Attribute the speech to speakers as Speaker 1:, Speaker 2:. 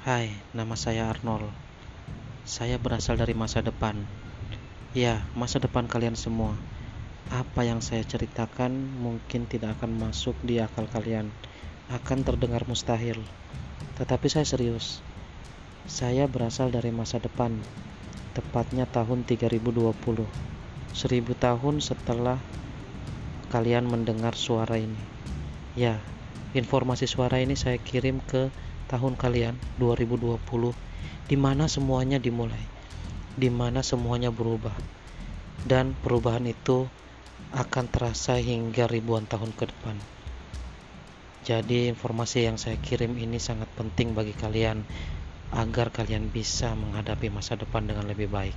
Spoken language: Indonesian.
Speaker 1: Hai, nama saya Arnold. Saya berasal dari masa depan. Ya, masa depan kalian semua. Apa yang saya ceritakan mungkin tidak akan masuk di akal kalian, akan terdengar mustahil. Tetapi saya serius. Saya berasal dari masa depan, tepatnya tahun 3020. Seribu tahun setelah kalian mendengar suara ini. Ya, informasi suara ini saya kirim ke tahun kalian 2020 di mana semuanya dimulai, di mana semuanya berubah. Dan perubahan itu akan terasa hingga ribuan tahun ke depan. Jadi informasi yang saya kirim ini sangat penting bagi kalian agar kalian bisa menghadapi masa depan dengan lebih baik.